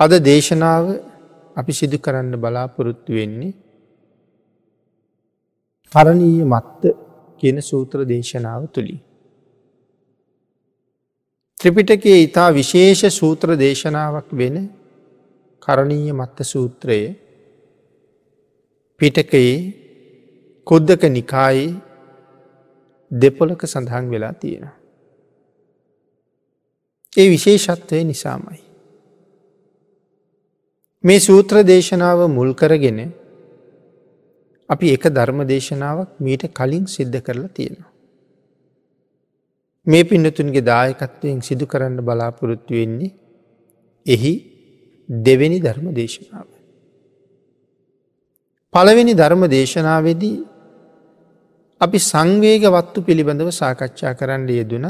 අද දේශනාව අපි සිදු කරන්න බලාපොරොත්තු වෙන්නේ පරණීය මත්ත කියන සූත්‍ර දේශනාව තුළින්. ත්‍රිපිටකයේ ඉතා විශේෂ සූත්‍ර දේශනාවක් වෙන කරණීය මත්ත සූත්‍රයේ පිටකයේ කොද්දක නිකායේ දෙපොලක සඳහන් වෙලා තියෙන. ඒ විශේෂත්වය නිසාමයි. මේ සූත්‍ර දේශනාව මුල් කරගෙන අපි එක ධර්ම දේශනාවක් මීට කලින් සිද්ධ කරලා තියෙනවා. මේ පින්නතුන්ගේ දායකත්වයෙන් සිදු කරන්න බලාපොරොත්තු වෙන්නේ එහි දෙවෙනි ධර්ම දේශනාව. පළවෙනි ධර්ම දේශනාවේදී අපි සංවේග වත්තු පිළිබඳව සාකච්ඡා කරන්න යෙදුන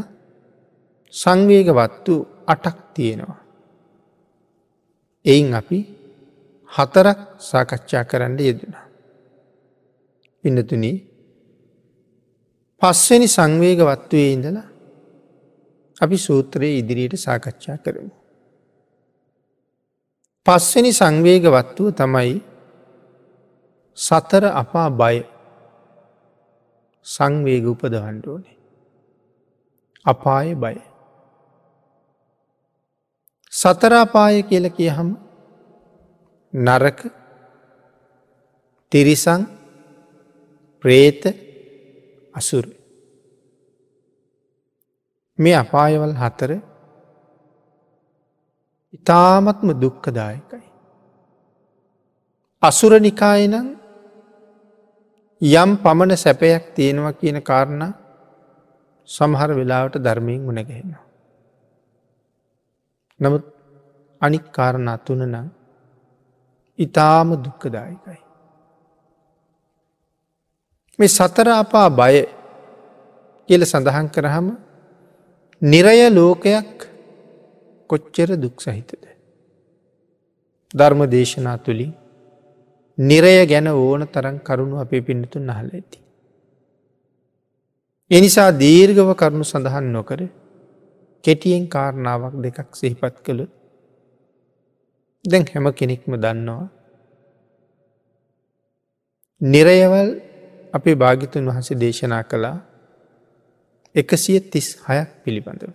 සංවේග වත්තු අටක් තියෙනවා. එයින් අපි හතරක් සාකච්ඡා කරන්න යෙදෙන. පින්නතුන පස්වනි සංවේග වත්වයේ ඉඳලා අපි සූත්‍රයේ ඉදිරියට සාකච්ඡා කරමු. පස්වනි සංවේග වත්තුව තමයි සතර අපා බය සංවේග උපදවන්ඩෝනේ. අපාය බය. සතරාපාය කියල කියහම නරක තිරිසං ප්‍රේත අසුර මේ අපායවල් හතර ඉතාමත්ම දුක්කදායකයි. අසුරනිකායනං යම් පමණ සැපයක් තියෙනවා කියන කාරණ සමහර වෙලාවට ධර්මයෙන් උනගහෙනවා. නමුත් අනික් කාරණ අතුනනම් ඉතාම දුක්කදායකයි. මේ සතර අපා බය කියල සඳහන් කරහම නිරය ලෝකයක් කොච්චර දුක් සහිතද. ධර්ම දේශනා තුළින් නිරය ගැන ඕන තරන් කරුණු අපේ පිණිතුන් අහල ඇති. එනිසා දීර්ගව කරුණු සඳහන් නොකර කෙටියෙන් කාරණාවක් දෙකක් සිහිපත් කළොත් දැන් හැම කෙනෙක්ම දන්නවා. නිරයවල් අපේ භාගිතුන් වහන්සේ දේශනා කළා එකසිය තිස් හයක් පිළිබඳව.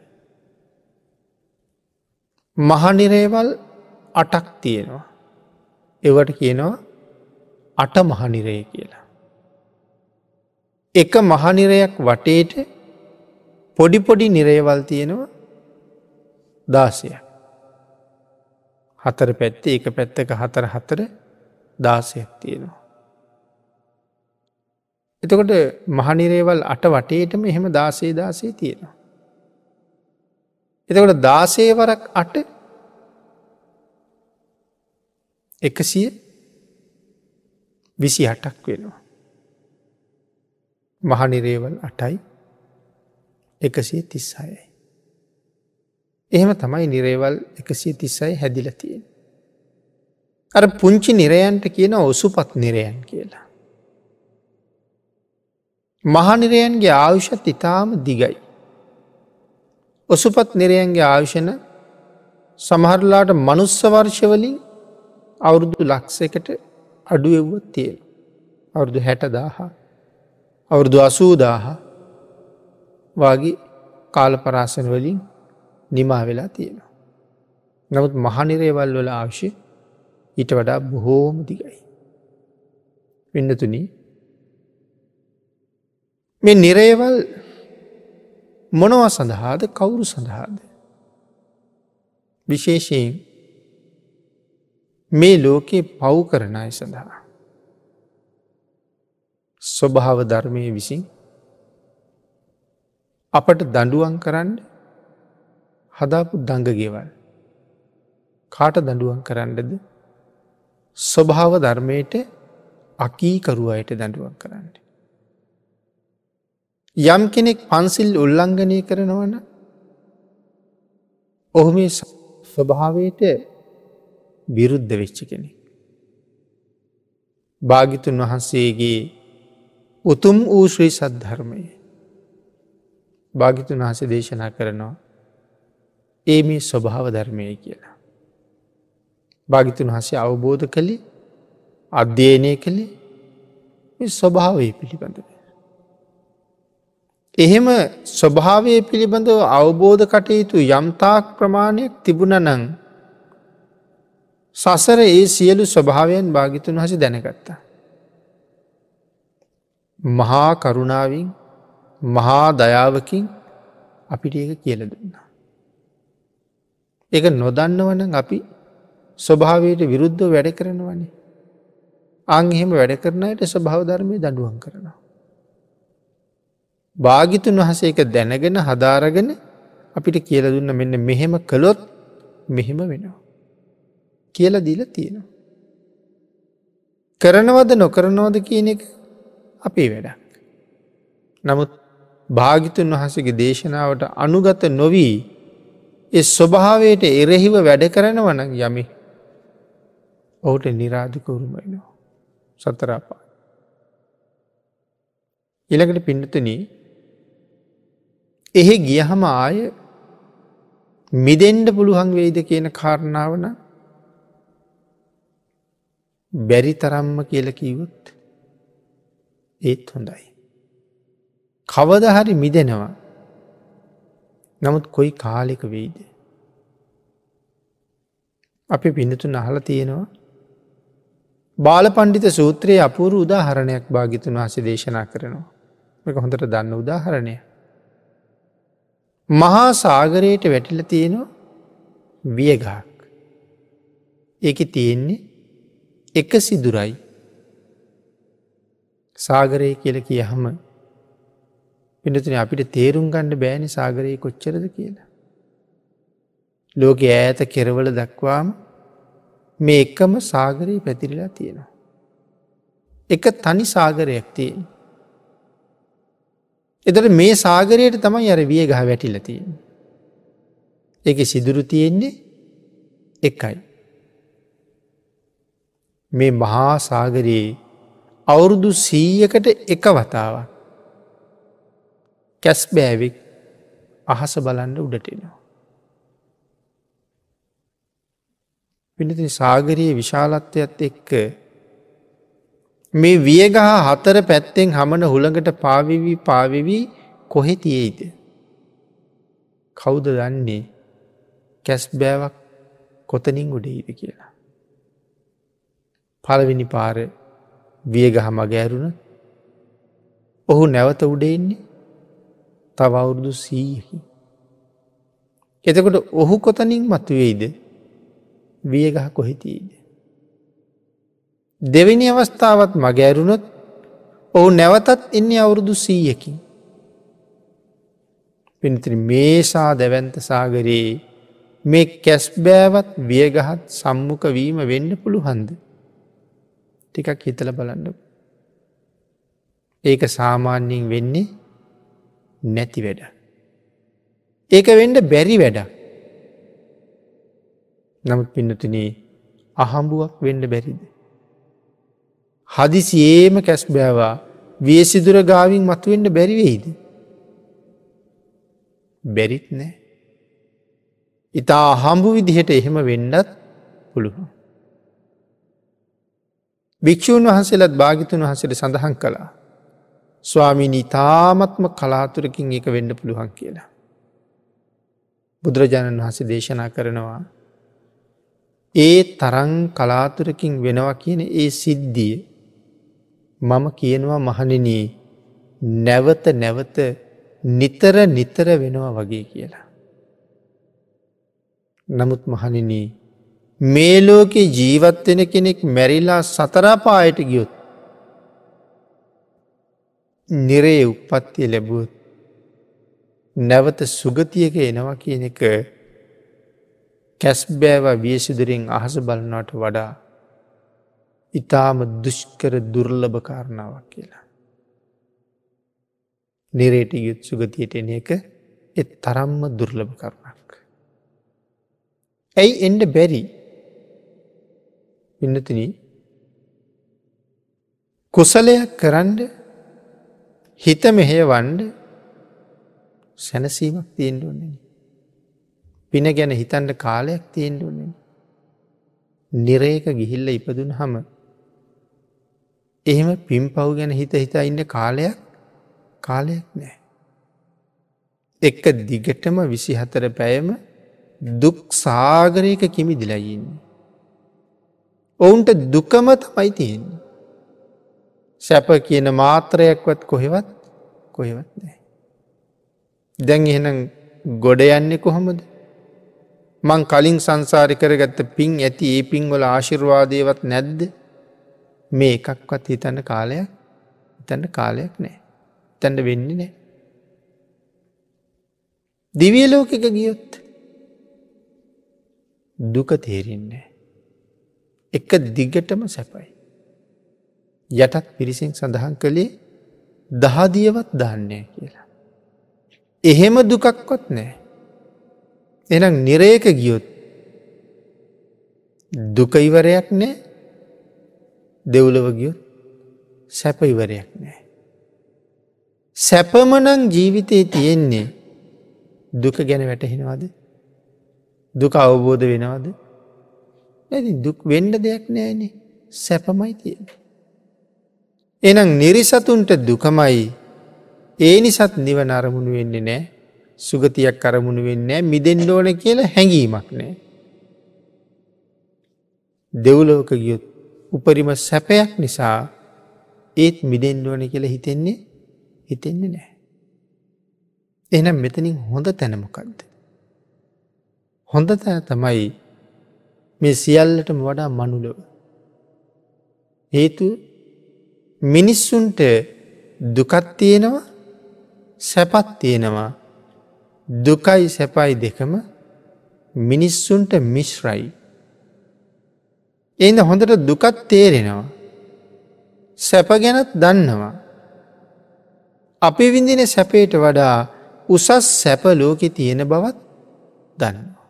මහනිරේවල් අටක් තියෙනවා. එවට කියනවා අට මහනිරය කියලා. එක මහනිරයක් වටේට පොඩිපොඩි නිරේවල් තියෙනවා දාසයක්. හතර පැත්තේ එක පැත්තක හතර හතර දාසයක් තියෙනවා. එතකොට මහනිරේවල් අට වටේටම එහෙම දාසේ දාසේ තියෙනවා. එතකොට දාසේවරක් අට එකසිය විසි අටක් වෙනවා. මහනිරේවල් අටයි එකසිය තිස්සායයි. එහෙම තමයි නිරේවල් එකසිය තිස්සයි හැදිලතියෙන්. අර පුංචි නිරයන්ට කියන ඔසුපත් නිරයන් කියලා. මහනිරයන්ගේ ආයුෂත් ඉතාම දිගයි. ඔසුපත් නිරයන්ගේ ආයුෂණ සමහරලාට මනුස්ස වර්ෂවලින් අවුරුදු ලක්සකට අඩු එව්වත් තියෙන. අවුරුදු හැටදාහ අවුරුදු අසූදාහ වගේ කාල පරාසන වලින් නිමා වෙලා තියෙනවා. නමුත් මහනිරේවල් වල අවශ්‍ය ඊට වඩා බොහෝම දිගයි. වෙන්නතුනී මේ නිරේවල් මොනවා සඳහාද කවුරු සඳහාද. විශේෂයෙන් මේ ලෝකයේ පව් කරන අය සඳහා. ස්වභාව ධර්මය විසින් අපට දඩුවන් කරන්න හදාපු දඟගෙවල් කාට දඩුවන් කරන්නද ස්වභාව ධර්මයට අකීකරුවයට දඩුවන් කරන්න. යම් කෙනෙක් පන්සිල් උල්ලංඝනය කරනවන ඔහු මේ ස්වභාවයට විරුද්ධ වෙච්ච කෙනෙ. භාගිතුන් වහන්සේගේ උතුම් වූ ශ්‍රී සද්ධර්මය භාගිතුන් වහස දේශනා කරනවා ඒ මේ ස්වභාව ධර්මය කියලා. භාගිතුන් හසේ අවබෝධ කළේ අධ්‍යයනය කළේ ස්වභාවය පිළිබඳව. එහෙම ස්වභාවය පිළිබඳව අවබෝධ කටයුතු යම්තාක් ප්‍රමාණයක් තිබුණ නං සසර ඒ සියලු ස්වභාවයන් භාගිතුන් හස දැනගත්තා. මහා කරුණාවින් මහා දයාවකින් අපිට ඒක කියල දුන්නා. එක නොදන්නවන අපි ස්වභාවයට විරුද්ධ වැඩ කරනවනේ. අංහෙම වැඩ කරනයට ස්වභාව ධර්මය දඩුවන් කරනවා. භාගිතුන් වහස එක දැනගෙන හදාරගෙන අපිට කියල දුන්න මෙන්න මෙහෙම කළොත් මෙහෙම වෙනවා. කියල දීල තියෙනවා. කරනවද නොකරනවද කියන එක අපේ වැඩක්. නමුත් භාගිතුන් වහසගේ දේශනාවට අනුගත නොවී එ ස්වභාවයට එරෙහිව වැඩ කරනවන යමි ඔහුට නිරාධිකවරුමයිනවා සතරාපා. ඉළඟට පිඩතනී එහෙ ගියහම ආය මිදෙන්ඩ පුළුවන් වෙයිද කියන කාරණාවන බැරි තරම්ම කියල කීවොත් ඒත් හොඳයි. කවද හරි මිදෙනවා නමුත් කොයි කාලෙක වෙයිද. අපි පිනතුන් අහල තියෙනවා බාල පණ්ඩිත සූත්‍රයේ අපූරු උදාහරණයක් භාගිතුන් වහස දේශනා කරනවා. එක හොඳට දන්න උදාහරණය. මහා සාගරයට වැටිල තියෙනවා වියගහක්. ඒක තියෙන්නේ එක සිදුරයි සාගරය කියල කියහම පිනතුන අපිට තේරුම් ගන්න බෑනි සාගරයේ කොච්චරද කියලා. ලෝක ඈත කෙරවල දක්වාම මේ එකම සාගරයේ පැතිරිලා තියෙනවා. එක තනි සාගරයක් තියෙන. එතට මේ සාගරයට තමයි අර විය ගහ වැටිල තියෙන. එක සිදුරු තියෙන්නේ එකයි. මේ මහා සාගරයේ අවුරුදු සීයකට එක වතාවක් කැස් බෑවික් අහස බලන්න උඩටෙනවා. පිනති සාගරයේ විශාලත්වයත් එක්ක මේ වියගහ හතර පැත්තෙන් හමන හුළඟට පාවිවී පාවිවී කොහෙ තියෙයිද. කෞුද දන්නේ කැස් බෑවක් කොතනින් උඩෙයිද කියලා. පළවෙනි පාර වියගහ මගෑරුණ ඔහු නැවත උඩෙන්නේ තව අවුරුදු සීයකි. එතකොට ඔහු කොතනින් මතුවෙයිද වියගහ කොහිතීද. දෙවිනි අවස්ථාවත් මගෑරුණොත් ඔහු නැවතත් එන්නේ අවුරුදු සීයකින්. පිනිතිරි මේසා දැවන්ත සාගරයේ මේ කැස්බෑවත් වියගහත් සම්මුඛ වීම වෙන්න පුළුහන්ද. ටිකක් හිතල බලන්න. ඒක සාමාන්‍යයෙන් වෙන්නේ නැති වැඩ. ඒක වෙන්ඩ බැරි වැඩ. නමුත් පින්නතුනේ අහම්බුවක් වෙන්ඩ බැරිද. හදිසියේම කැස් බෑවා වියසිදුර ගාවින් මතුවෙන්ට බැරිවෙයිද. බැරිත් නෑ. ඉතා අහම්බු විදිහට එහෙම වෙන්නත් පුළුවන්. භික්‍ෂූන් වහන්සේලත් භාගිතුන් වහසට සඳහන් කළා. ස්වාමිනී තාමත්ම කලාතුරකින් එක වෙන්න පුළුවන් කියලා. බුදුරජාණන් වහස දේශනා කරනවා. ඒ තරං කලාතුරකින් වෙනවා කියන ඒ සිද්ධිය මම කියනවා මහනිනී නැවත නැවත නිතර නිතර වෙනවා වගේ කියලා. නමුත් මහනිනී මේ ලෝකේ ජීවත්වෙන කෙනෙක් මැරිලා සතරාපායට ගියොත් නිරේ උපත්තිය ලැබුවත් නැවත සුගතියක එනවා කියන එක කැස්බෑව වියසිදුරින් අහස බලනවට වඩා ඉතාම දුෂ්කර දුර්ලභ කාරණාවක් කියලා. නිරේට යුත් සුගතියට එන එක එත් තරම්ම දුර්ලභ කරුණක්. ඇයි එන්ඩ බැරි පින්නතින කුසලයක් කරන්න හිත මෙහෙය වන්ඩ සැනසීමක් තියෙන්ට ඕන්නේ. පින ගැන හිතන්ට කාලයක් තියෙන්ට ඕන්නේ. නිරේක ගිහිල්ල ඉපදුන හම එහෙම පින් පව් ගැන හිත හිතා ඉන්න කාලයක් කාලයක් නෑ. එක දිගටම විසි හතර පැයම දුක් සාගරයක කිමි දිලයින්න. ඔවුන්ට දුකම තමයි තියෙන්නේ. සැප කියන මාත්‍රයක්වත් කොහෙවත් කොහෙවත් නෑ. දැන් එහෙනම් ගොඩ යන්නේ කොහොමද? මං කලින් සංසාරි කරගත්ත පින් ඇති ඒ පින්වල ආශිර්වාදයවත් නැද්ද? මේ එකක්වත් හිතන්න කාලයක් හිතන්න කාලයක් නෑ තැන්ට වෙන්නේ නෑ දිවියලෝකක ගියොත් දුක තේරෙන්නේ එක දිගටම සැපයි. යටත් පිරිසින් සඳහන් කළේ දහදියවත් දන්නේ කියලා. එහෙම දුකක්වත් නෑ. එනම් නිරේක ගියොත් දුක ඉවරයක් නෑ. දෙව්ලව ගියොත් සැප ඉවරයක් නෑ. සැපමනං ජීවිතයේ තියෙන්නේ දුක ගැන වැටහෙනවාද? දුක අවබෝධ වෙනවාද? ඇති දුක් වෙන්ඩ දෙයක් නෑනේ. සැපමයි තියෙන. එනම් නිරිසතුන්ට දුකමයි ඒ නිසත් නිවන අරමුණු වෙන්නේ නෑ සුගතියක් කරමුණු වෙන්නේ මිදෙන්ඩ ඕන කියලා හැඟීමක් නෑ. දෙව්ලෝක ගියොත් උපරිම සැපයක් නිසා ඒත් මිදෙන්ඩ ඕන කියලා හිතෙන්නේ හිතෙන්නේ නෑ. එනම් මෙතනින් හොඳ තැනමකක්ද. හොඳ තැන තමයි මේ සියල්ලටම වඩා මනුලව. හේතු මිනිස්සුන්ට දුකත් තියෙනවා සැපත් තියෙනවා දුකයි සැපයි දෙකම මිනිස්සුන්ට මිශ්රයි. එයිද හොඳට දුකත් තේරෙනවා. සැප ගැනත් දන්නවා. අපි විඳින සැපේට වඩා උසස් සැප ලෝකෙ තියෙන බවත් දන්නවා.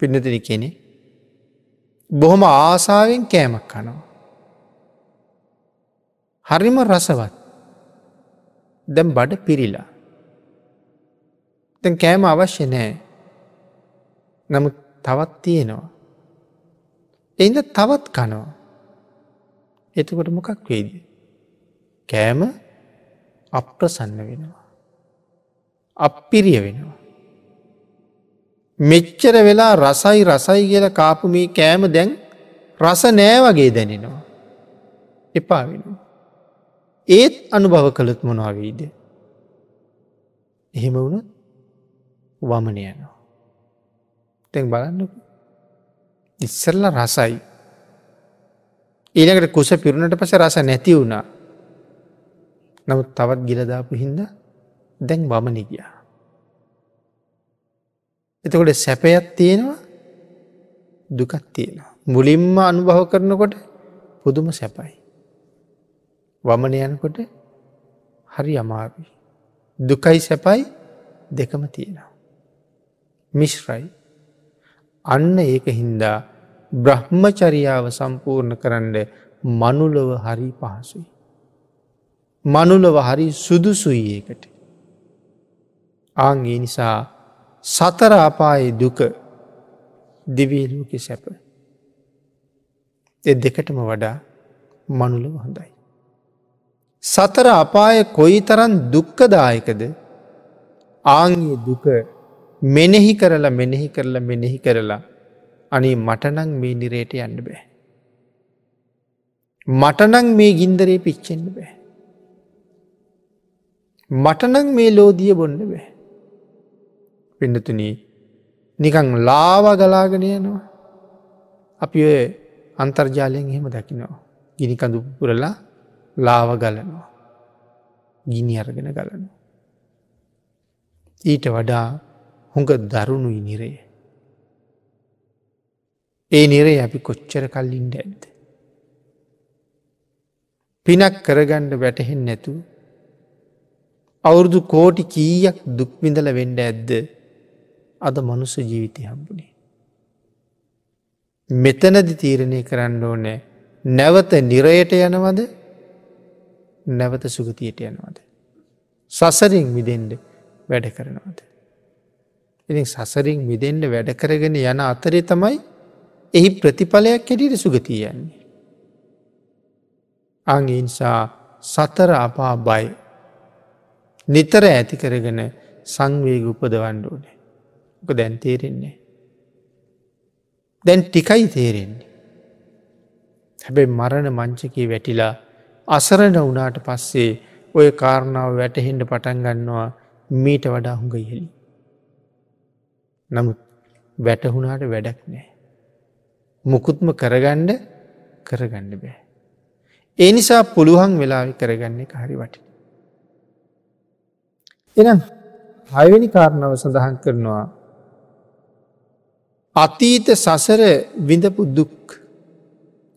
පින්නතින කෙනෙ බොහොම ආසාාවෙන් කෑමක් කනවා. හරිම රසවත් දැම් බඩ පිරිලා. දැන් කෑම අවශ්‍ය නෑ නමුත් තවත් තියෙනවා. එයිද තවත් කනවා. එතකොට මොකක් වේද. කෑම අප්‍රසන්න වෙනවා. අප්පිරිය වෙනවා. මෙච්චර වෙලා රසයි රසයි කියල කාපුමී කෑම දැන් රස නෑ වගේ දැනෙනවා. එපා වෙනවා. ඒත් අනුභව කළත් මොනවාවීද. එහෙම වුණත් වමන යනවා. තැන් බලන්න ඉස්සල්ල රසයි. ඊළකට කුස පිරුණට පස රස නැති වුණා. නමුත් තවත් ගිලදාපු හින්ද දැන් වමන ගියා. එතකොට සැපයක් තියෙනවා දුකත් තියෙනවා. මුලින්ම අනුභව කරනකොට පුදුම සැපයි. වමන යනකොට හරි අමාරුයි. දුකයි සැපයි දෙකම තියෙනවා. මිශ්රයි. අන්න ඒක හින්දා බ්‍රහ්මචරියාව සම්පූර්ණ කරන්න මනුලව හරි පහසුයි. මනුලව හරි සුදුසුයි ඒකට. ආංගේ නිසා සතර අපායේ දුක දිවියලූකෙ සැප. එ දෙකටම වඩා මනුලව හොඳයි. සතර අපාය කොයි තරන් දුක්කදායකද ආංගේ දුක මෙනෙහි කරලා මෙනෙහි කරලා මෙනෙහි කරලා අනේ මටනං මේ නිරේට යන්න බෑ. මටනං මේ ගින්දරේ පිච්චෙන්න්න බෑ. මටනං මේ ලෝදිය බොන්න බෑ. පිඩතුනී නිකං ලාව ගලාගෙන යනවා. අපි ඔය අන්තර්ජාලයෙන් එහෙම දකිනවා. ගිනිකඳු පුරලා ලාව ගලනවා. ගිනි අරගෙන ගලනවා. ඊට වඩා හොඟ දරුණුයි නිරේ. ඒ නිරේ අපි කොච්චර කල්ලින්ට ඇද්ද. පිනක් කරගණ්ඩ වැටහෙන් නැතු අවුරුදු කෝටි කීයක් දුක්මිඳල වෙන්ඩ ඇද්ද අද මනුස්ස ජීවිතය හම්බුණේ. මෙතනදි තීරණය කරන්න ඕනෑ නැවත නිරයට යනවද නැවත සුගතියට යනවද. සසරින් විදෙන්ඩ වැඩ කරනවද. ඉතින් සසරින් විදෙන්ට වැඩ කරගෙන යන අතරේ තමයි එහි ප්‍රතිඵලයක් හැටියට සුගතිය යන්නේ. අංගනිසා සතර අපා බය නිතර ඇති කරගෙන සංවේග උපදවන්න ඕනේ. ඕක දැන් තේරෙන්නේ. දැන් ටිකයි තේරෙන්නේ. හැබැයි මරණ මංචකී වැටිලා අසරණ වනාට පස්සේ ඔය කාරණාව වැටහෙන්ට පටන් ගන්නවා මීට වඩා හුඟ ඉහෙලි. නමුත් වැටහුණාට වැඩක් නෑ. මුකුත්ම කරගණ්ඩ කරගන්න බෑ. ඒ නිසා පුළුවන් වෙලාවි කරගන්නේ හරි වටි. එනම් හයවැනි කාරණාව සඳහන් කරනවා අතීත සසර විඳපු දුක්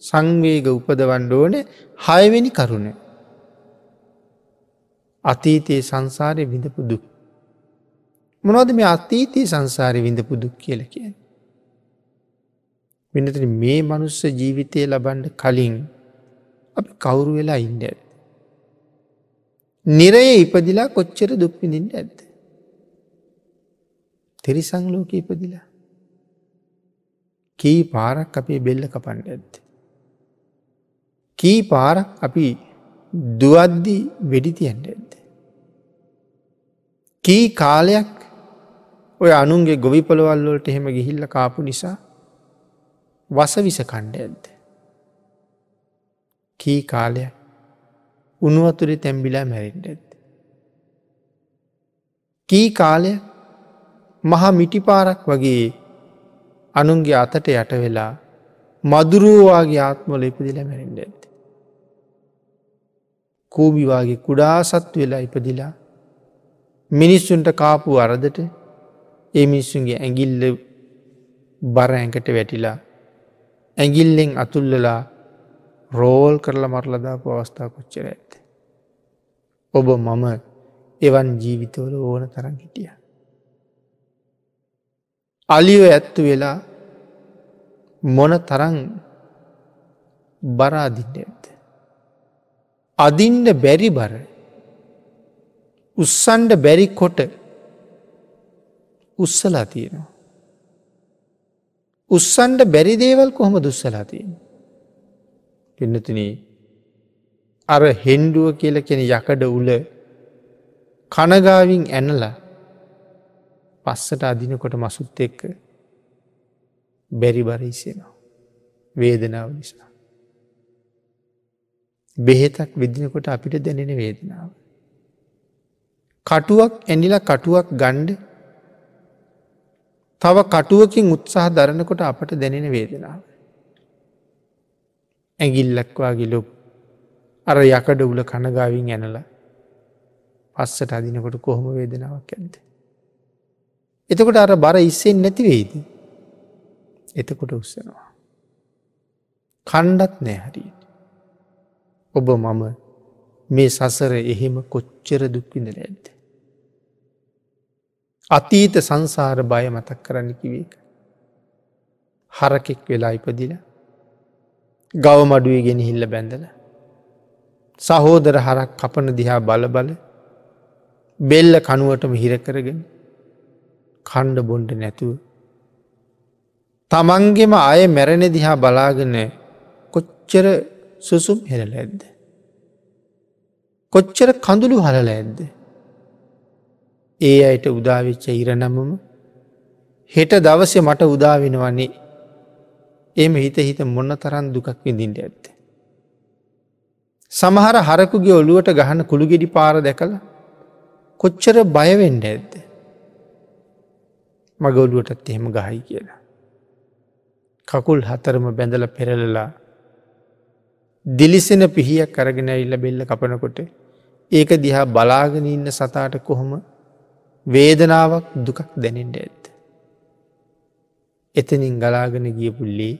සංවේග උපදවන්න ඕන හයවෙනි කරුණ. අතීතයේ සංසාරය විඳපු දුක්. මොනවද මේ අතීතයේ සංසාරය විඳපු දුක් කියල කිය වෙනට මේ මනුස්ස ජීවිතය ලබන්ඩ කලින් අප කවුරු වෙලා ඉන්ඩ ඇද නිරය ඉපදිලා කොච්චර දුක්විඳින්ට ඇත්ද තෙරිසංලෝක ඉපදිලා. කී පාරක් අපේ බෙල්ල කපන්ඩ ඇත්ත කී පාරක් අපි දුවද්දි වෙඩිතියන්ට ඇද. කී කාලයක් ඔය අනුන්ගේ ගොවිපොළවල්ලොලට එහෙම ගිහිල්ල කාපු නිසා වසවිස කණ්ඩ ඇද්ද. කී කාලයක් උනුවතුරි තැම්බිලා මැරෙන්ට ඇද. කී කාලය මහා මිටිපාරක් වගේ අනුන්ගේ අතට යට වෙලා මදුරුවවාගේ ආත්මොල ඉපදිල මැරෙන්ට ඇද. කූබිවාගේ කුඩා සත් වෙලා ඉපදිලා මිනිස්සුන්ට කාපු අරදට ඒ මිනිස්සුන්ගේ ඇගිල්ල බර ඇඟට වැටිලා ඇගිල්ලෙන් අතුල්ලලා රෝල් කරලා මරලදාපු අවස්ථා කොච්චර ඇත්ත. ඔබ මම එවන් ජීවිතවල ඕන තරන් හිටිය. අලියෝ ඇත්තු වෙලා මොන තරන් බරාදිට ඇත්ත. අදින්ට බැරි බර උස්සන්ඩ බැරි කොට උස්සලා තියෙනවා. උස්සන්ඩ බැරි දේවල් කොහොම දුස්සලා තියෙන. පින්නතුන අර හෙන්ඩුව කියල කෙන යකඩ උල කනගාවින් ඇනලා පස්සට අදිනකොට මසුත් එක්ක බැරි බරයිසෙනවා වේදනාව නිසා. බෙහෙතක් විදිනකොට අපිට දැනෙන වේදනාව. කටුවක් ඇනිල කටුවක් ගණ්ඩ තව කටුවකින් උත්සාහ දරනකොට අපට දැනෙන වේදනාව. ඇගිල්ලක්වාගේ ලොප් අර යකඩ උල කනගාවින් ඇනල පස්සට අදිනකොට කොහොම වේදනාවක් ඇද. එතකොට අර බර ඉස්සෙන් නැතිවේද. එතකොට උත්සනවා. කණ්ඩත් නෑ හරියට. ඔබ මම මේ සසර එහෙම කොච්චර දුක්විඳල ඇද්ද. අතීත සංසාර බය මතක් කරන්න කිවේක. හරකෙක් වෙලා ඉපදිල ගව මඩුවේ ගෙන හිල්ල බැඳල සහෝදර හරක් කපන දිහා බල බල බෙල්ල කනුවටම හිරකරගෙන කණ්ඩ බොන්ඩ නැතුව තමන්ගෙම අය මැරණ දිහා බලාගෙන කොච්චර සුසුම් හෙරල ඇද්ද. කොච්චර කඳුළු හලල ඇද්ද. ඒ අයට උදාවිච්ච ඉරනමම හෙට දවසය මට උදාවෙනවන්නේ එම හිත හිත මොන්න තරන් දුකක් විඳින්ට ඇත්ත. සමහර හරකුගේ ඔළුවට ගහන කුළුගෙඩි පාර දැකළ කොච්චර බයවෙන්ඩ ඇද්ද. මග ඔළුවටත් එහෙම ගහයි කියලා. කකුල් හතරම බැඳල පෙරලලා දිලිසෙන පිහියක් කරගෙන ඉල්ල බෙල්ල කපනකොට ඒක දිහා බලාගෙන ඉන්න සතාට කොහොම වේදනාවක් දුකක් දැනෙන්ට ඇත්ත. එතනින් ගලාගෙන ගිය පුල්ලේ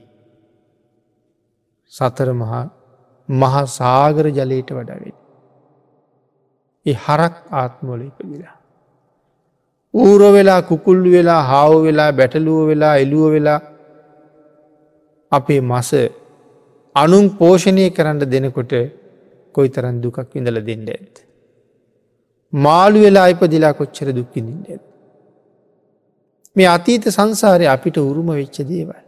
සතර මහා මහා සාගර ජලයට වඩාවෙන්. ඒ හරක් ආත්මොල ඉපදිලා. ඌර වෙලා කුකුල්ලු වෙලා හාව වෙලා බැටලුව වෙලා එලුව වෙලා අපේ මස අනුන් පෝෂණය කරන්න දෙනකොට කොයි තරන් දුකක් විඳල දෙන්න ඇත්. මාළු වෙලා ඉපදිලා කොච්චර දුක්කිින්ට ඇත්. මේ අතීත සංසාරය අපිට උරුම වෙච්ච දේවල්.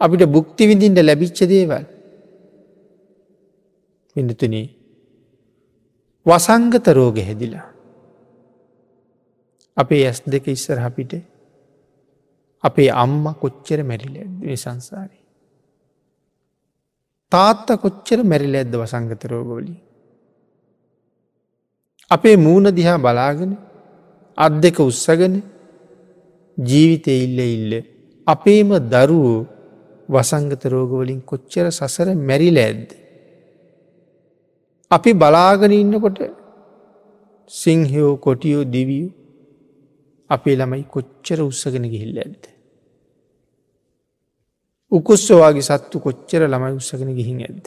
අපිට බුක්ති විඳින්ට ලැබිච්ච දේවල් පිඳතුනේ වසංගත රෝග හැදිලා. අපේ ඇස් දෙක ඉස්සර අපිට අපේ අම්ම කොච්චර මැරිල ඇදේ සංසාරය. තාත්ත කොච්චර මැරිල ඇද්ද වසංගත රෝගෝලි. අපේ මූුණ දිහා බලාගෙන අත් දෙක උත්සගෙන ජීවිතය ඉල්ල ඉල්ල අපේම දරුවෝ වසංගත රෝගවලින් කොච්චර සසර මැරිල ඇද්ද. අපි බලාගෙන ඉන්නකොට සිංහයෝ කොටියෝ දිවියෝ අපේ ළමයි කොච්චර උත්සගෙන ගිහිල්ල ඇද්ද. උකුස්සවාගේ සත්තු කොච්චර ළමයි උත්සගෙන ගිහින් ඇද්ද.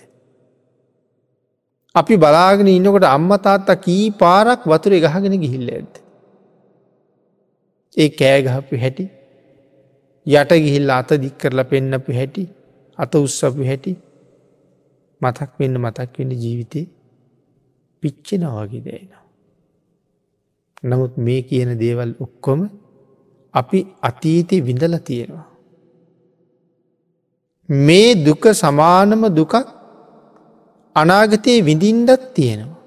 අපි බලාගෙන ඉන්නකොට අම්ම තාත්තා කී පාරක් වතුර ගහගෙන ගිහිල්ල ඇද. ඒ කෑගහපු හැටි යට ගිහිල්ල අත දික් කරලා පෙන්නපු හැටි අත උත්සපු හැටි මතක් වෙන්න මතක් වෙන්න ජීවිතය පිච්චෙනවාගේ දෑනවා. නමුත් මේ කියන දේවල් ඔක්කොම අපි අතීතය විඳල තියෙනවා. මේ දුක සමානම දුකක් අනාගතයේ විඳින්ඩත් තියෙනවා.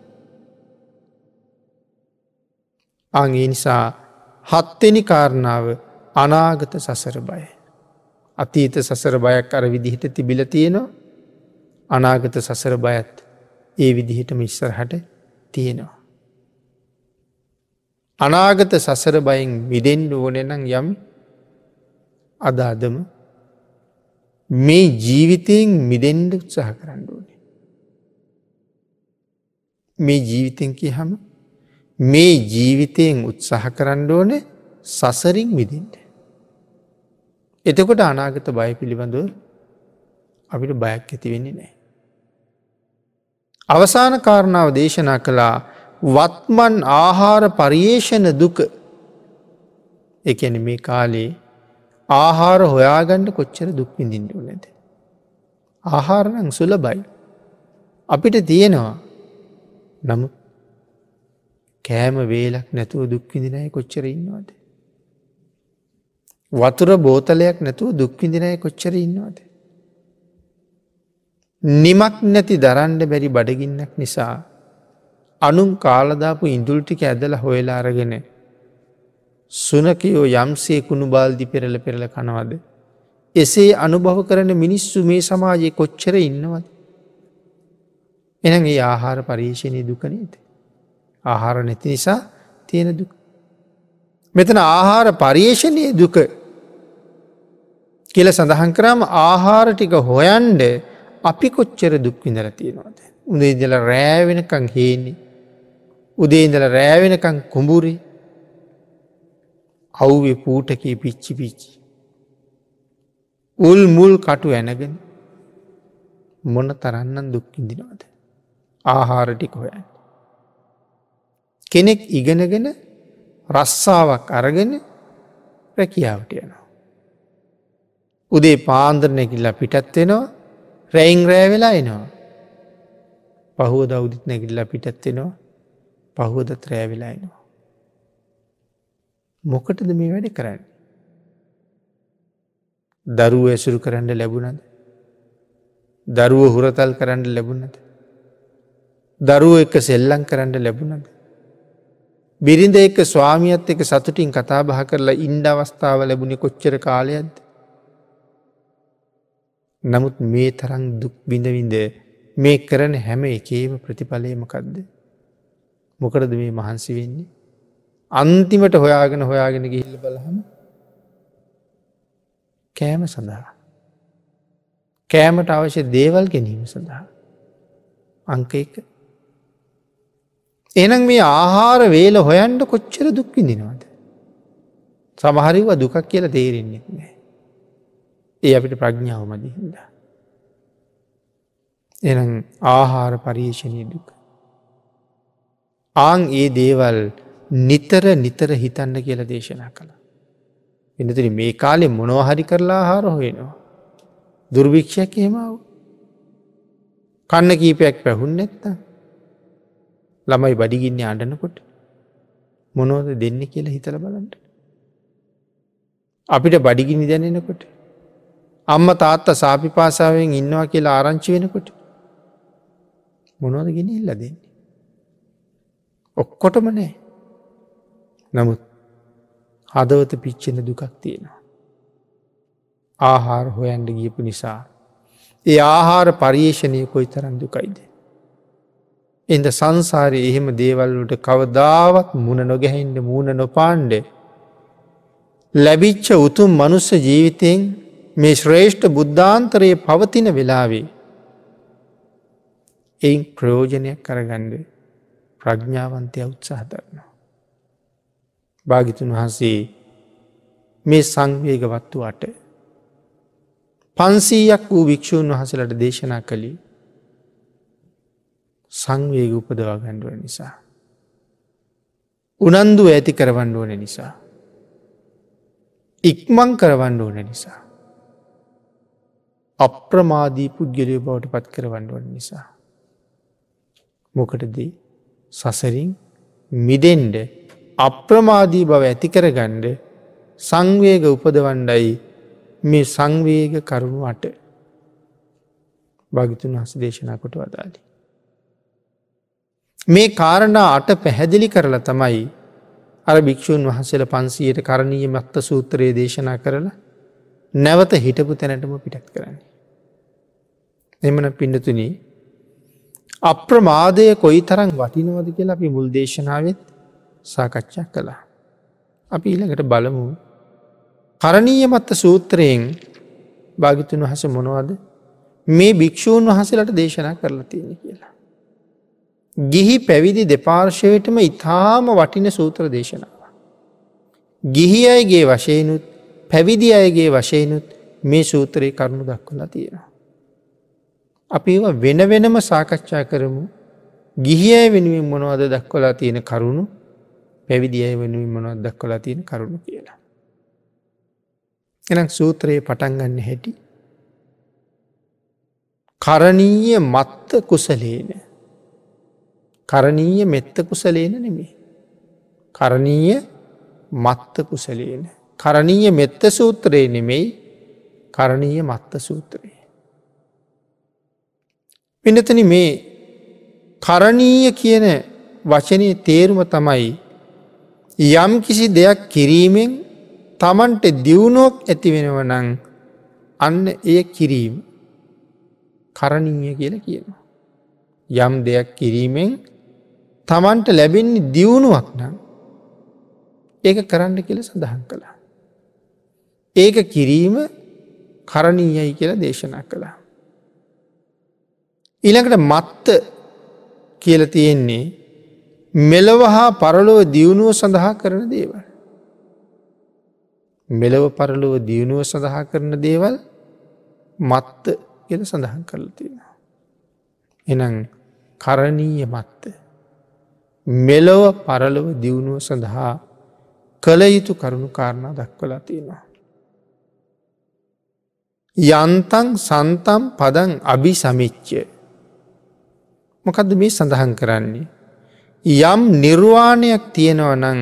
අගේ නිසා හත්වෙනි කාරණාව අනාගත සසර බය. අතීත සසර බයක් අර විදිහට තිබිල තියෙනවා අනාගත සසර බයත් ඒ විදිහටම ඉස්සරහට තියෙනවා. අනාගත සසර බයෙන් විදෙන්ඩ ඕනෙනම් යම් අදාදම මේ ජීවිතයෙන් මිදෙන්ඩ උත්සාහ කරන්න ඕනේ. මේ ජීවිතෙන් කිය හම මේ ජීවිතයෙන් උත්සාහ කරන්න ඕන සසරින් මිදින්ට. එතකොට අනාගත බය පිළිබඳව අපිට බයක් ඇති වෙන්නේ නෑ. අවසාන කාරණාව දේශනා කළා වත්මන් ආහාර පරියේෂණ දුක එකන මේ කාලේ ආහාර හොයාගණ්ඩ කොච්චර දුක් විඳින්ට නැද. ආහාරනං සුල බයි. අපිට තියෙනවා නමුත් කෑම වේලක් නැතුව දුක්විදිනය කොච්චර ඉන්නවාද. වතුර බෝතලයක් නැතුව දුක්විදිනය කොච්චර ඉන්නවාද. නිමක් නැති දරන්ඩ බැරි බඩගින්නක් නිසා අනුම් කාලදාපු ඉඳුල්ටික ඇදල හොයලා අරගෙන සුනකයෝ යම්සේ කුණු බාල්දි පෙරල පෙරල කනවද. එසේ අනුභව කරන මිනිස්සු මේ සමාජයේ කොච්චර ඉන්නවද. එන ඒ ආහාර පරීක්ෂණය දුකනේද. ආහාර නැති නිසා තියෙන දුක. මෙතන ආහාර පර්යේෂණය දුක කියල සඳහන් කරාම ආහාර ටික හොයන්ඩ අපි කොච්චර දුක්විඳල තියෙනවාද. උදේ ඉදල රෑවෙනකං හේන්නේ. උදේ ඉදල රෑවෙනකං කුඹුරි අව්වෙ පූටකී පිච්චි පිච්චි. උල් මුල් කටු ඇනගෙන මොන තරන්නන් දුක්කිින්දිනවාද. ආහාරටික හොයන්. කෙනෙක් ඉගෙනගෙන රස්සාාවක් අරගෙන රැකියාවට යනවා. උදේ පාන්දරනැකිල්ලා පිටත් වෙනවා රැයිං රෑවෙලා එනවා. පහුව දෞදිත් නැකිල්ලා පිටත් වෙනවා පහුවදත් රෑවෙලා එනවා. මොකටද මේ වැඩ කරන්න. දරුව ඇසුරු කරන්න ලැබුණද. දරුව හුරතල් කරන්න ලැබුණද. දරුව එක සෙල්ලං කරන්න ලැබුණද. බිරිඳ එක්ක ස්වාමියත් එක සතුටින් කතා බහ කරලා ඉන්ඩ අවස්ථාව ලැබුණි කොච්චර කාලයක්ද. නමුත් මේ තරං දුක් බිඳවිඳ මේ කරන හැම එකේම ප්‍රතිඵලයමකක්ද. මොකරද මේ මහන්සි වෙන්නේ. අන්තිමට හොයාගෙන හොයාගෙන ගිහිල්ල බලහම කෑම සඳහා. කෑමට අවශ්‍ය දේවල් ගැනීම සඳහා. අංක එක එනම් මේ ආහාර වේල හොයන්ට කොච්චර දුක්විඳිනවාද. සමහරිව දුකක් කියල තේරෙන්නෙත් නෑ. ඒ අපිට ප්‍රඥාව මදිහිද. එනම් ආහාර පරීක්ෂණය දුක. ආං ඒ දේවල් නිතර නිතර හිතන්න කියල දේශනා කළ. එනතුරි මේ කාලෙ මොනවහරි කරලා ආහාර හොයෙනවා. දුර්භික්ෂයක් එහෙමාව. කන්න කීපයක් පැහුන් නැත්තා. ළමයි බඩිගින්න අඩනකොට මොනෝද දෙන්න කියලා හිතල බලන්ට. අපිට බඩිගිනි දැනෙනකොට අම්ම තාත්ත සාපි පාසාාවෙන් ඉන්නවා කියලා ආරංචි වෙනකොට මොනවද ගෙන ඉල්ල දෙන්නේ. ඔක්කොටම නෑ නමුත් හදවත පිච්චෙන දුකක් තියෙනවා. ආහාර හොයන්ඩ ගියපු නිසා. ඒ ආහාර පර්යේෂණය කොයි තරන් දුකයිද. එද සංසාරය එහෙම දේවල්ලට කවදාවත් මුණ නොගැහෙන්ට මූුණ නොපාන්්ඩ. ලැබිච්ච උතුම් මනුස්ස ජීවිතයෙන් මේ ශ්‍රේෂ්ඨ බුද්ධාන්තරයේ පවතින වෙලාවේ. එයින් ප්‍රයෝජනයක් කරගණ්ඩ ප්‍රඥාවන්තය උත්සාහ දරනවා. භාගිතුන් වහන්සේ මේ සංවේගවත්තුවට පන්සීයක් වූ භික්‍ෂූන් වහසලට දේශනා කළේ සංවේග උපදවා ගණ්ඩුව නිසා. උනන්දු ඇති කරවන්න ඕන නිසා. ඉක්මං කරවන්න ඕන නිසා. අප්‍රමාදී පුද්ගලය බවට පත් කරවන්න ඕන නිසා. මොකටදී සසරින් මිදෙන්ඩ අප්‍රමාදී බව ඇතිකර ගණ්ඩ සංවේග උපදවණ්ඩයි මේ සංවේග කරුණු අට භගිතුන් හස දේශනා කොට වදාලි. මේ කාරණා අට පැහැදිලි කරලා තමයි අර භික්‍ෂූන් වහසල පන්සියට කරණීය මත්ත සූත්‍රයේ දේශනා කරලා නැවත හිටපු තැනටම පිටත් කරන්නේ. එමන පිඩතුන අප්‍රමාදය කොයි තරම් වටිනවද කියලා අපි මුල් දේශනාවත් සාකච්ඡා කළා. අපි ඊළඟට බලමු කරණීය මත්ත සූත්‍රයෙන් භාගිතුන් වහස මොනවද මේ භික්‍ෂූන් වහසලට දේශනා කරලා තියෙන කියලා. ගිහි පැවිදි දෙපාර්ශවයටම ඉතාම වටින සූත්‍ර දේශනාව. ගිහි අයගේ වශයනුත් පැවිදි අයගේ වශයනුත් මේ සූත්‍රයේ කරුණු දක්වලා තියෙනවා. අපි වෙන වෙනම සාකච්ඡා කරමු ගිහි අය වෙනුවෙන් මොනවද දක්වලා තියෙන කරුණු පැවිදි අය වෙනුවෙන් මොනවත් දක්වලා තියෙන කරුණු කියලා. එනම් සූත්‍රයේ පටන්ගන්න හැටි. කරණීය මත්ත කුසලේන කරණීය මෙත්ත කුසලේන නෙමේ. කරණීය මත්ත කුසලේන. කරණීය මෙත්ත සූත්‍රයේ නෙමෙයි කරණීය මත්ත සූත්‍රයේ. පිනතන මේ කරණීය කියන වචනය තේරුම තමයි යම් කිසි දෙයක් කිරීමෙන් තමන්ට දියුණුවක් ඇති වෙනව නං අන්න එය කිරීම කරණීය කියල කියනවා. යම් දෙයක් කිරීමෙන් තමන්ට ලැබෙන්නේ දියුණුවක් නම් ඒක කරන්න කියල සඳහන් කළා. ඒක කිරීම කරණීයයි කියලා දේශනා කළා. ඊළඟට මත්ත කියල තියෙන්නේ මෙලොව හා පරලොව දියුණුව සඳහා කරන දේවල්. මෙලොව පරලොව දියුණුව සඳහා කරන දේවල් මත්ත කියල සඳහන් කරලා තියෙනවා. එනම් කරණීය මත්ත. මෙලොව පරලොව දියුණුව සඳහා කළ යුතු කරුණු කාරණා දක්වලා තියෙනවා. යන්තන් සන්තම් පදන් අභි සමිච්චය. මොකදද මේ සඳහන් කරන්නේ. යම් නිර්වාණයක් තියෙනව නං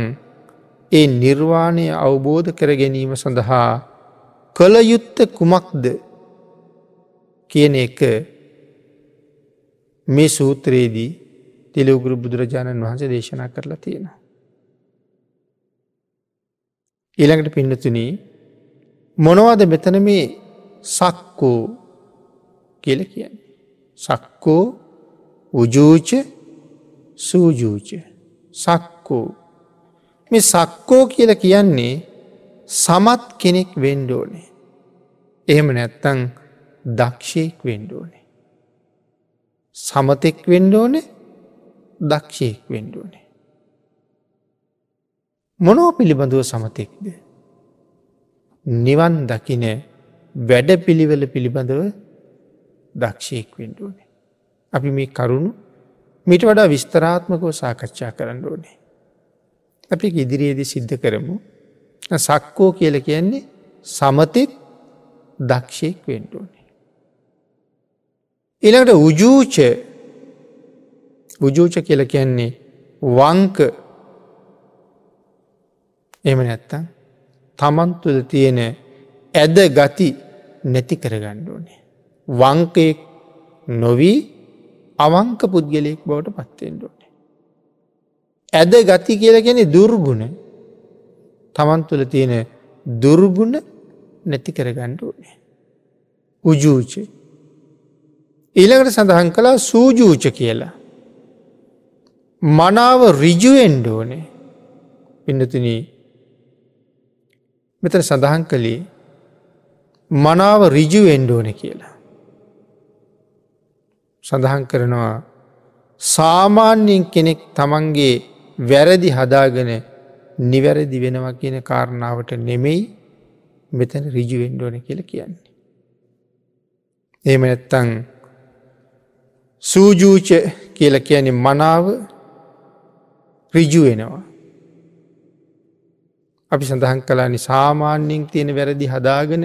ඒ නිර්වාණය අවබෝධ කර ගැනීම සඳහා කළ යුත්ත කුමක්ද කියන එක මේ සූත්‍රයේදී තිලවගුරු බුදුරජාණන් වහන්සේ දේශනා කරලා තියෙනවා. ඊළඟට පින්නතුන මොනවද මෙතන මේ සක්කෝ කියල කියන්නේ. සක්කෝ උජූච සූජූච සක්කෝ මේ සක්කෝ කියල කියන්නේ සමත් කෙනෙක් වෙන්ඩෝනේ. එහෙම නැත්තං දක්ෂයෙක් වෙන්ඩෝනේ. සමතෙක් වෙන්ඩෝනේ දක්ෂයෙක් වෙන්ඩෝනේ. මොනෝ පිළිබඳුව සමතෙක්ද. නිවන් දකින වැඩ පිළිවෙල පිළිබඳව දක්ෂයෙක් වෙන්ඩෝනේ. අපි මේ කරුණු මිට වඩා විස්තරාත්මකව සාකච්ඡා කරන්න ඕනේ. අපි ඉදිරියේදී සිද්ධ කරමු සක්කෝ කියල කියන්නේ සමතෙක් දක්ෂයෙක් වෙන්ටෝනේ. එළඟට උජූච උජූච කියල කියන්නේ වංක එම නැත්තම් තමන්තුද තියෙන ඇද ගති නැති කරගණ්ඩෝනේ. වංකයෙක් නොවී අවංක පුද්ගලයෙක් බවට පත්තෙන්ඩෝනේ. ඇද ගති කියලගෙන දුර්ගුණ තමන් තුළ තියෙන දුර්ගුණ නැති කරගණ්ඩෝනේ. උජූච. ඊළඟට සඳහන් කලා සූජූච කියලා. මනාව රිජුවෙන්ඩෝනේ පිඩතුන මෙතන සඳහන් කළේ මනාව රිජුවෙන්ඩෝන කියලා. සඳහන් කරනවා සාමාන්‍යයෙන් කෙනෙක් තමන්ගේ වැරදි හදාගෙන නිවැරදි වෙනවා කියන කාරණාවට නෙමෙයි මෙතන රිජුවෙන්ඩෝන කියල කියන්නේ. එහෙම නැත්තං සූජූච කියල කියන්නේ මනාව රිජු වෙනවා. අපි සඳහන් කලානි සාමාන්‍යයෙන් තියෙන වැරදි හදාගෙන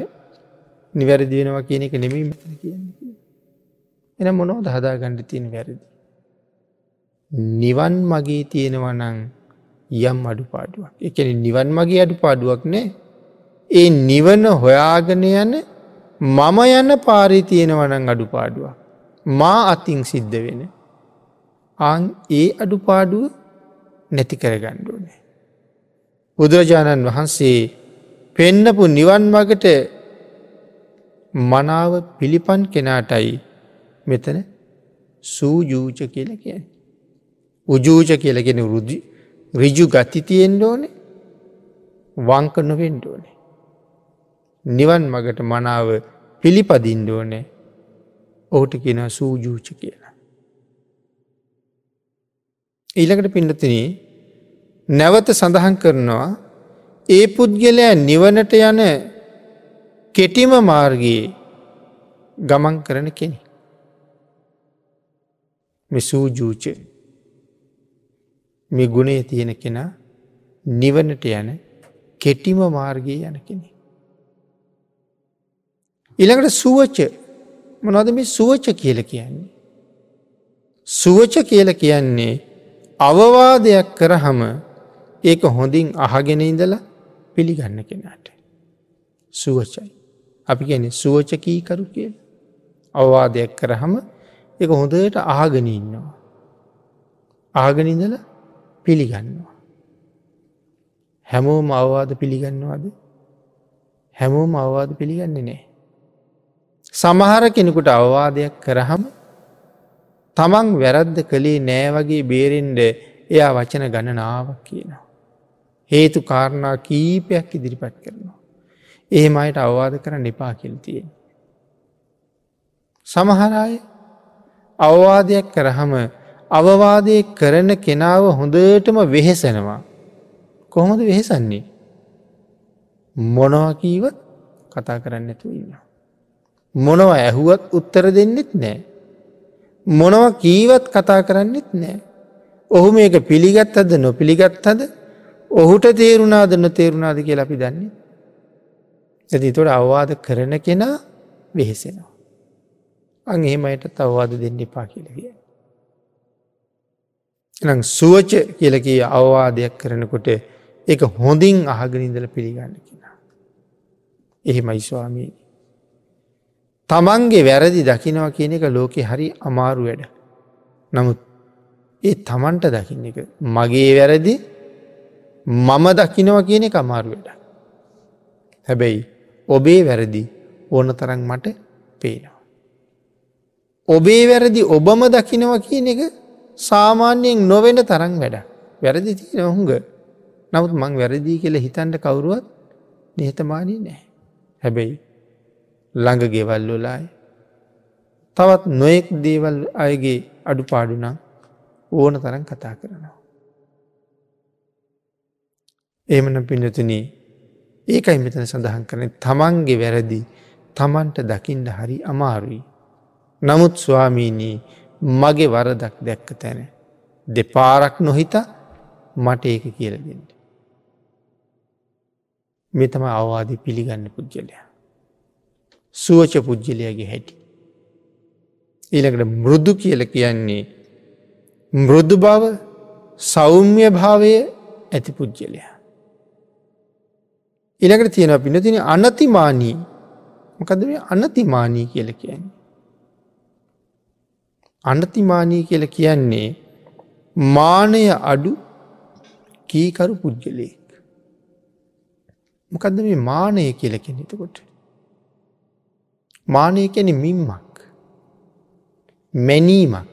නිවැරදි වෙනවා කියන එක නෙමී මෙතන කියන්නේ. එන මොනෝද හදාගණ්ඩ තියෙන වැරදි. නිවන් මගේ තියෙනවනං යම් අඩු පාඩුවක් එකන නිවන් මගේ අඩු පාඩුවක් නෑ ඒ නිවන හොයාගෙන යන මම යන්න පාරි තියෙනවනං අඩු පාඩුවක් මා අතින් සිද්ධ වෙන අන් ඒ අඩු පාඩුව නැති කරගණ්ඩුවනේ. බුදුරජාණන් වහන්සේ පෙන්නපු නිවන් මගට මනාව පිළිපන් කෙනාටයි මෙතන සූජූච කියල කිය. උජූච කියලගෙන රුදි රිජු ගති තියෙන්ඩ ඕනේ වංක නොවෙන්ඩ ඕනේ. නිවන් මගට මනාව පිළිපදින්ඩ ඕනේ ඔහුට කියෙන සූජූච කියලා. ඊළකට පිඩතින නැවත සඳහන් කරනවා ඒ පුද්ගලයා නිවනට යන කෙටිම මාර්ගයේ ගමන් කරන කෙනෙ. මෙසූජූච මේ ගුණේ තියෙන කෙනා නිවනට යන කෙටිම මාර්ගය යන කෙනෙ. ඉළඟට සුවච මොනවද මේ සුවච කියල කියන්නේ. සුවච කියල කියන්නේ අවවාදයක් කරහම ඒක හොඳින් අහගෙන ඉඳලා පිළිගන්න කෙනාට. සුවචයි. අපි ගැන සුවචකීකරු කියල. අවවාදයක් කරහම එක හොඳට ආගෙන ඉන්නවා. ආගනිඳල පිළිගන්නවා. හැමෝම අවවාද පිළිගන්නවාද හැමෝම අවවාද පිළිගන්නේ නෑ. සමහර කෙනෙකුට අවවාදයක් කරහම තමන් වැරද්ද කළේ නෑ වගේ බේරෙන්ඩ එයා වචන ගණනාවක් කියනවා. හේතු කාරණා කීපයක් ඉදිරිපත් කරනවා. එහෙම අයට අවවාද කරන්න එපා කෙල්තියෙන්. සමහරය අවවාදයක් කරහම අවවාදය කරන කෙනාව හොඳටම වෙහෙසෙනවා. කොහොමද වෙහෙසන්නේ. මොනවකීවත් කතා කරන්න ඇතු ඉන්න. මොනව ඇහුවත් උත්තර දෙන්නෙත් නෑ. මොනව කීවත් කතා කරන්නෙත් නෑ. ඔහු මේක පිළිගත් අද නොපිළිගත් හද ඔහුට තේරුණාද නොතේරුණාද කිය අපි දන්නේ. ඇති තොට අවවාද කරන කෙනා වෙහෙසෙනවා. අං එහෙමයට අවවාද දෙන්න එපා කියලගිය. එනම් සුවච කියලකී අවවාදයක් කරනකොට එක හොඳින් අහගනින්දල පිළිගන්න කෙනා. එහෙමයි ස්වාමී. තමන්ගේ වැරදි දකිනවා කියන එක ලෝකෙ හරි අමාරු වැඩ. නමුත් ඒ තමන්ට දකින්න එක මගේ වැරදි මම දකිනවා කියන එක අමාරු වැඩ. හැබැයි ඔබේ වැරදි ඕන තරන් මට පේනවා. ඔබේ වැරදි ඔබම දකිනවා කියන එක සාමාන්‍යයෙන් නොවෙන තරන් වැඩ වැරදි තියෙන හුඟ නමුත් මං වැරදිී කියල හිතන්ට කවුරුවත් නිහතමානී නෑ. හැබැයි ළඟ ගෙවල්ලොලායි. තවත් නොයෙක් දේවල් අයගේ අඩු පාඩුනම් ඕන තරන් කතා කරනවා. ඒමන පිනතුන ඒකයි මෙතන සඳහන් කරන තමන්ගේ වැරදි තමන්ට දකිින්ට හරි අමාරුයි. නමුත් ස්වාමීනී මගේ වරදක් දැක්ක තැන. දෙපාරක් නොහිත මට ඒක කියල දෙන්න. මෙතම අවවාදී පිළිගන්න පුද්ගලයා. සුවච පුද්ගලයාගේ හැටි. ඊළකට මෘදු කියල කියන්නේ මෘදු බව සෞම්‍ය භාවය ඇති පුද්ගලයා. ඉළකට තියෙන පිනතින අනතිමානී මොකද මේ අනතිමානී කියල කියන්නේ. අනතිමානී කියල කියන්නේ මානය අඩු කීකරු පුද්ගලයෙක්. මොකද මේ මානය කියල කෙනෙතකොට. මානය කැන මිම්මක් මැනීමක්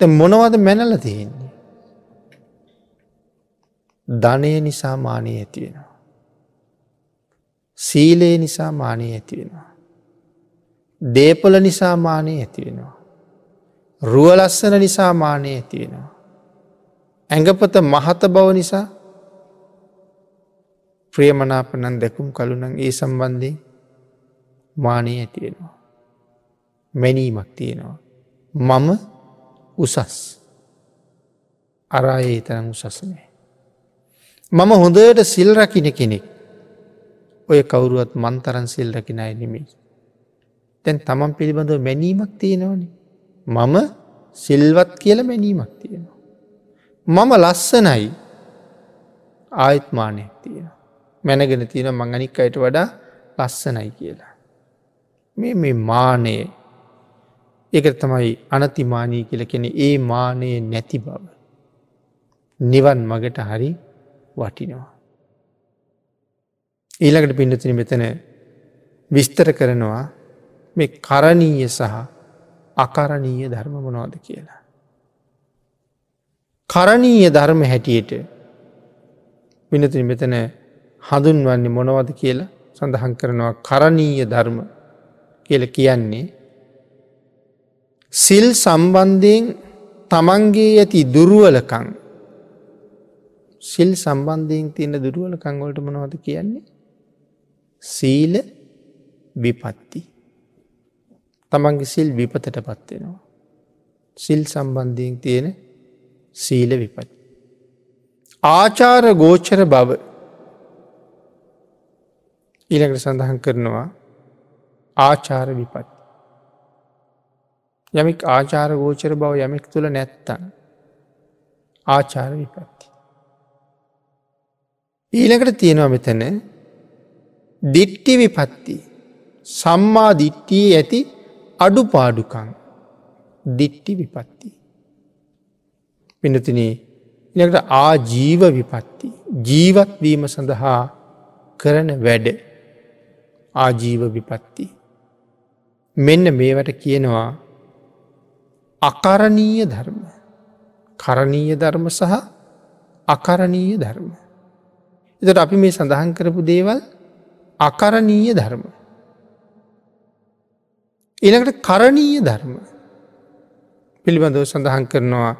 මොනවද මැනල තියෙන්නේ. ධනය නිසා මානය ඇතිවෙනවා. සීලේ නිසා මානය ඇතිවෙනවා. දේපල නිසා මානය ඇතිවෙනවා. රුවලස්සන නිසා මානය ඇතිවෙනවා. ඇඟපත මහත බව නිසා ප්‍රියමනාපනන් දැකුම් කළුනන් ඒ සම්බන්ධයෙන් මානය ඇතිවෙනවා. මැනීමක් තියෙනවා. මම උසස් අරායේ තරම් උසස්නෑ. මම හොඳට සිල් රකින කෙනෙක් ඔය කවුරුවත් මන්තරන් සිල් රකින අය නෙමෙයි. තැන් තමන් පිළිබඳව මැනීමක් තියෙනවනි. මම සිල්වත් කියල මැනීමක් තියෙනවා. මම ලස්සනයි ආයත්මානයක් තියෙන. මැනගෙන තියෙන මං අනික් අයට වඩා ලස්සනයි කියලා. මේ මේ මානයේ එක තමයි අනතිමානී කියල කෙනෙ ඒ මානයේ නැති බව. නිවන් මගට හරි වටිනවා. ඊළඟට පිඩතින මෙතන විස්තර කරනවා මේ කරණීය සහ අකරණීය ධර්ම මොනවාද කියලා. කරණීය ධර්ම හැටියට පිනතින මෙතන හඳුන්වන්නේ මොනවද කියලා සඳහන් කරනවා කරණීය ධර්ම කියල කියන්නේ සිල් සම්බන්ධයෙන් තමන්ගේ ඇති දුරුවලකං සිල් සම්බන්ධයෙන් තියෙන දුරුවලකංවලට මොනවද කියන්නේ? සීල විපත්ති. තමන්ගේ සිල් විපතට පත්වෙනවා සිල් සම්බන්ධයෙන් තියෙන සීල විපත්. ආචාර ගෝචර බව ඊළඟට සඳහන් කරනවා ආචාර විපත්. යමෙක් ආචාර ගෝචර බව යමෙක් තුළ නැත්තන් ආචාර විපත්ති. ඊළකට තියෙනවා මෙතන දිට්ටි විපත්ති. සම්මා දිට්ටියේ ඇති අඩු පාඩුකං දිට්ටි විපත්ති. පිනතින ඉනකට ආජීව විපත්ති ජීවත්වීම සඳහා කරන වැඩ ආජීව විපත්ති. මෙන්න මේවට කියනවා අකරණීය ධර්ම කරණීය ධර්ම සහ අකරණීය ධර්ම. එතට අපි මේ සඳහන් කරපු දේවල් අකරණීය ධර්ම. එනකට කරණීය ධර්ම පිළිබඳව සඳහන් කරනවා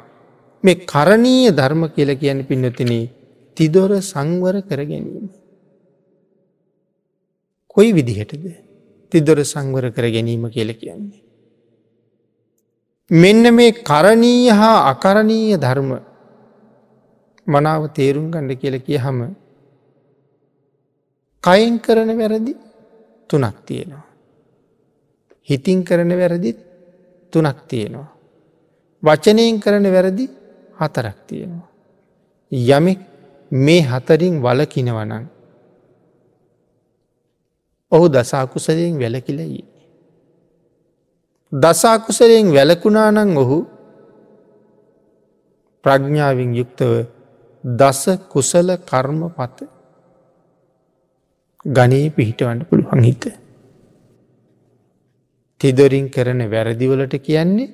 මේ කරණීය ධර්ම කියල කියන පින්නතින තිදොර සංවර කර ගැනීම. කොයි විදිහටද තිදොර සංවර කර ගැනීම කියල කියන්නේ. මෙන්න මේ කරණීය හා අකරණීය ධර්ම මනාව තේරුම් ගණඩ කියල කිය හම කයින් කරන වැරදි තුනක් තියෙනවා. හිතින් කරන වැරදිත් තුනක් තියෙනවා. වචනයෙන් කරන වැරදි හතරක් තියෙනවා. යමෙක් මේ හතරින් වලකිනවනන් ඔහු දසාකුසලයෙන් වැලකිලයි. දසාකුසලයෙන් වැලකුණානං ඔහු ප්‍රඥ්ඥාවෙන් යුක්තව දස කුසල කර්ම පත ගනී පිහිටවන්න පුළුවන් හිත. තිදොරින් කරන වැරදිවලට කියන්නේ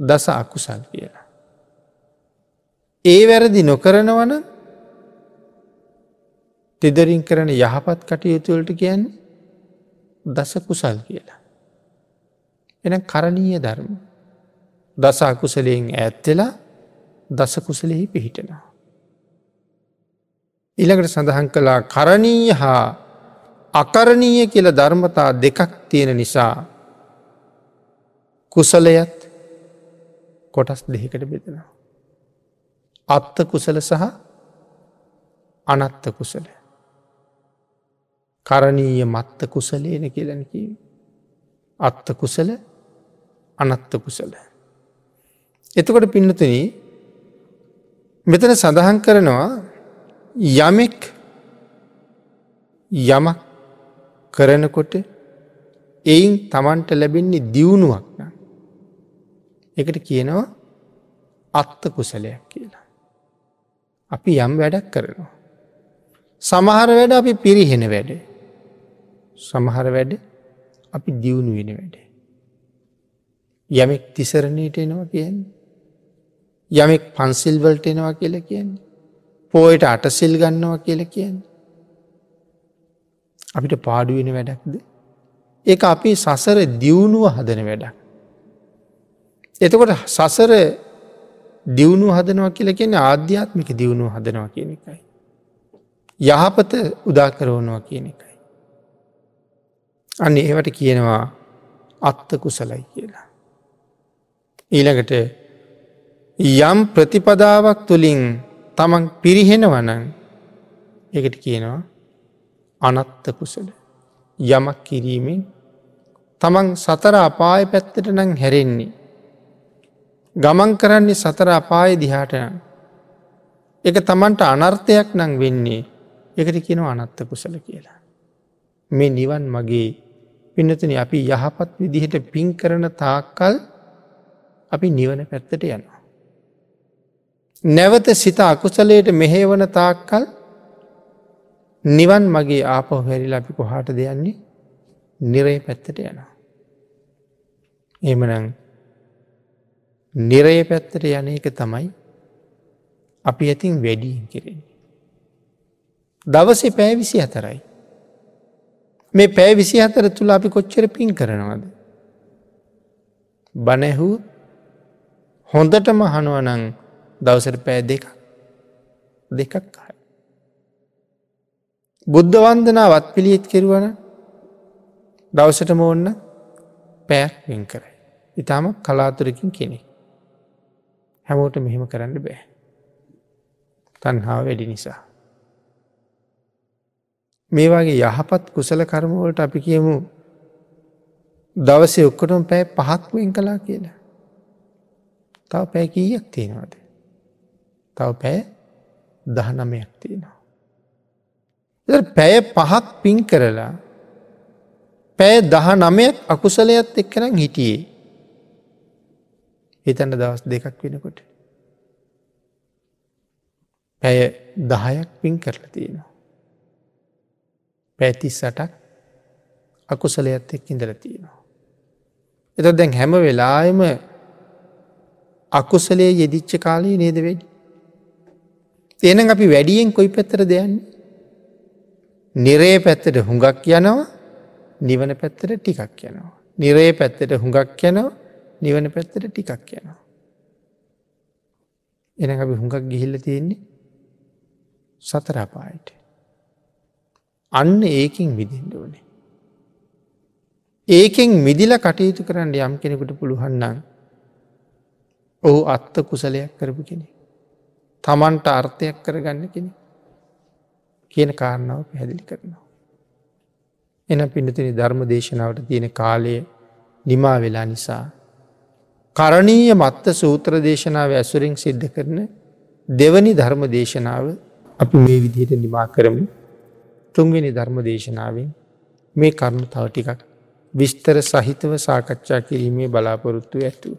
දස අකුසල් කියලා. ඒ වැරදි නොකරනවන තිදරින් කරන යහපත් කටයුතුවලට කියන්නේ දස කුසල් කියලා. එන කරණීය ධර්ම දස අකුසලයෙන් ඇත්වෙලා දස කුසලෙහි පිහිටෙනවා. ඉළඟට සඳහන් කළා කරණීය හා අකරණීය කියල ධර්මතා දෙකක් තියෙන නිසා කුසලයත් කොටස් දෙහිකට බෙදෙනවා. අත්ත කුසල සහ අනත්ත කුසල. කරණීය මත්ත කුසලේන කියලනකි. අත්ත කුසල අනත්ත කුසල. එතකොට පින්නතුන මෙතන සඳහන් කරනවා යමෙක් යමක් කරනකොට එයින් තමන්ට ලැබෙන්නේ දියුණුවක් නම්. එකට කියනවා අත්ත කුසලයක් කියලා. අපි යම් වැඩක් කරනවා. සමහර වැඩ අපි පිරිහෙන වැඩ. සමහර වැඩ අපි දියුණු වෙන වැඩේ. යමෙක් තිසරණයට එනවා කියන්නේ. යමෙක් පන්සිල්වලට එනවා කියල කියන්නේ. පෝයට අටසිල් ගන්නවා කියල කියන්නේ. අපිට පාඩුවෙන වැඩක්ද. ඒ අපි සසර දියුණුව හදන වැඩක්. එතකොට සසර දියුණු හදනවා කියල කියන්නේ ආධ්‍යාත්මික දියුණුව හදනවා කියන එකයි. යහපත උදා කරවනවා කියන එකයි. අන්න ඒවට කියනවා අත්ත කුසලයි කියලා. ඊළඟට යම් ප්‍රතිපදාවක් තුළින් තමන් පිරිහෙනවනං එකට කියනවා අනත්ත කුසල යමක් කිරීමෙන් තමන් සතර අපාය පැත්තට නං හැරෙන්නේ. ගමන් කරන්නේ සතර අපාය දිහාට එක තමන්ට අනර්ථයක් නං වෙන්නේ එකට කියනවා අනත්ත කුසල කියලා. මේ නිවන් මගේ පිනතන අපි යහපත් විදිහට පින් කරන තාක්කල් අපි නිවන පැත්තට යනවා. නැවත සිත අකුසලයට මෙහේවන තාක්කල් නිවන් මගේ ආපහු හැරිලා අපි කොහාට දෙයන්නේ නිරේ පැත්තට යනවා. එමනං නිරය පැත්තට යන එක තමයි අපි ඇතින් වැඩීන් කෙරෙන්නේ. දවසේ පෑ විසි අතරයි. මේ පෑ විසි අතර තුළ අපි කොච්චර පින් කරනවද. බනැහූ හොඳටම හනුවනං දවසට පෑ දෙක දෙකක් කාය. බුද්ධ වන්දනා වත් පිළියත් කෙරුවන දවසටම ඔන්න පෑක් වෙන් කරයි. ඉතාම කලාතුරකින් කෙනෙ. හැමෝට මෙහෙම කරන්න බෑ. තන්හාාව වැඩි නිසා. මේ වගේ යහපත් කුසල කර්මවලට අපි කියමු දවසේ ඔක්කොටම පෑ පහක්වෙන් කලා කියලා. තව පෑ කීයක් තියෙනවාද. තව පැය දහනමයක් තියෙනවා. පැය පහක් පින් කරලා පැය දහ නමයක් අකුසලයත් එක්කනම් හිටියේ හිතන්න දවස් දෙකක් වෙනකොට. පැය දහයක් පින් කරලා තියෙනවා. පැතිස් සටක් අකුසලයත් එක් ඉඳල තියෙනවා. එත දැන් හැම වෙලායම අකුසලේ යෙදිච්ච කාලී නේද වැඩි. එන අපි වැඩියෙන් කොයි පැත්තර දෙයන්නේ. නිරේ පැත්තට හුඟක් යනවා නිවන පැත්තට ටිකක් යනවා. නිරේ පැත්තට හුඟක් යනවා නිවන පැත්තට ටිකක් යනවා. එන අපි හුඟක් ගිහිල්ල තියෙන්නේ සතරාපායට. අන්න ඒකින් විදිින්ට ඕනේ. ඒකෙන් මිදිල කටයුතු කරන්න යම් කෙනෙකුට පුළුවන්නම් ඔහු අත්ත කුසලයක් කරපු කෙනෙ. තමන්ට අර්ථයක් කරගන්න කෙනෙ කියන කාරණාව පැහැදිලි කරනවා. එන පිනතිනි ධර්ම දේශනාවට තියෙන කාලය නිමා වෙලා නිසා. කරණීය මත්ත සූත්‍ර දේශනාව ඇසුරින් සිද්ධ කරන දෙවනි ධර්ම දේශනාව අපි මේ විදිහට නිමා කරමු තුන්වෙනි ධර්ම දේශනාවෙන් මේ කරුණු තව ටිකක් විස්තර සහිතව සාකච්ඡා කිරීමේ බලාපොරොත්තු ඇතුව.